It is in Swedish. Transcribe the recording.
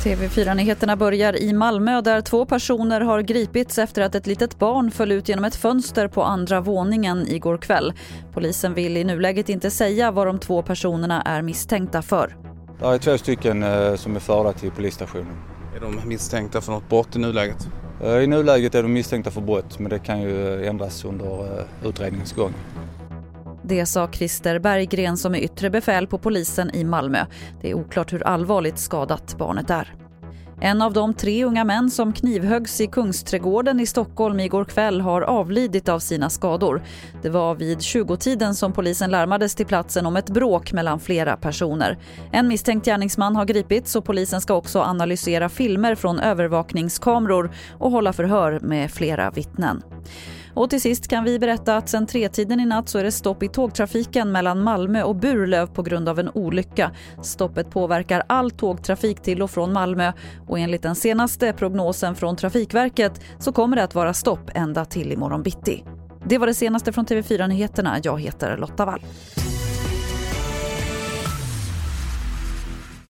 TV4-nyheterna börjar i Malmö där två personer har gripits efter att ett litet barn föll ut genom ett fönster på andra våningen igår kväll. Polisen vill i nuläget inte säga vad de två personerna är misstänkta för. Det är två stycken eh, som är förda till polisstationen. Är de misstänkta för något brott i nuläget? Eh, I nuläget är de misstänkta för brott men det kan ju ändras under eh, utredningens gång. Det sa Christer Berggren som är yttre befäl på polisen i Malmö. Det är oklart hur allvarligt skadat barnet är. En av de tre unga män som knivhöggs i Kungsträdgården i Stockholm igår kväll har avlidit av sina skador. Det var vid 20-tiden som polisen larmades till platsen om ett bråk mellan flera personer. En misstänkt gärningsman har gripits och polisen ska också analysera filmer från övervakningskameror och hålla förhör med flera vittnen. Och till sist kan vi berätta att sen tretiden i natt så är det stopp i tågtrafiken mellan Malmö och Burlöv på grund av en olycka. Stoppet påverkar all tågtrafik till och från Malmö och enligt den senaste prognosen från Trafikverket så kommer det att vara stopp ända till imorgon bitti. Det var det senaste från TV4 Nyheterna. Jag heter Lotta Wall.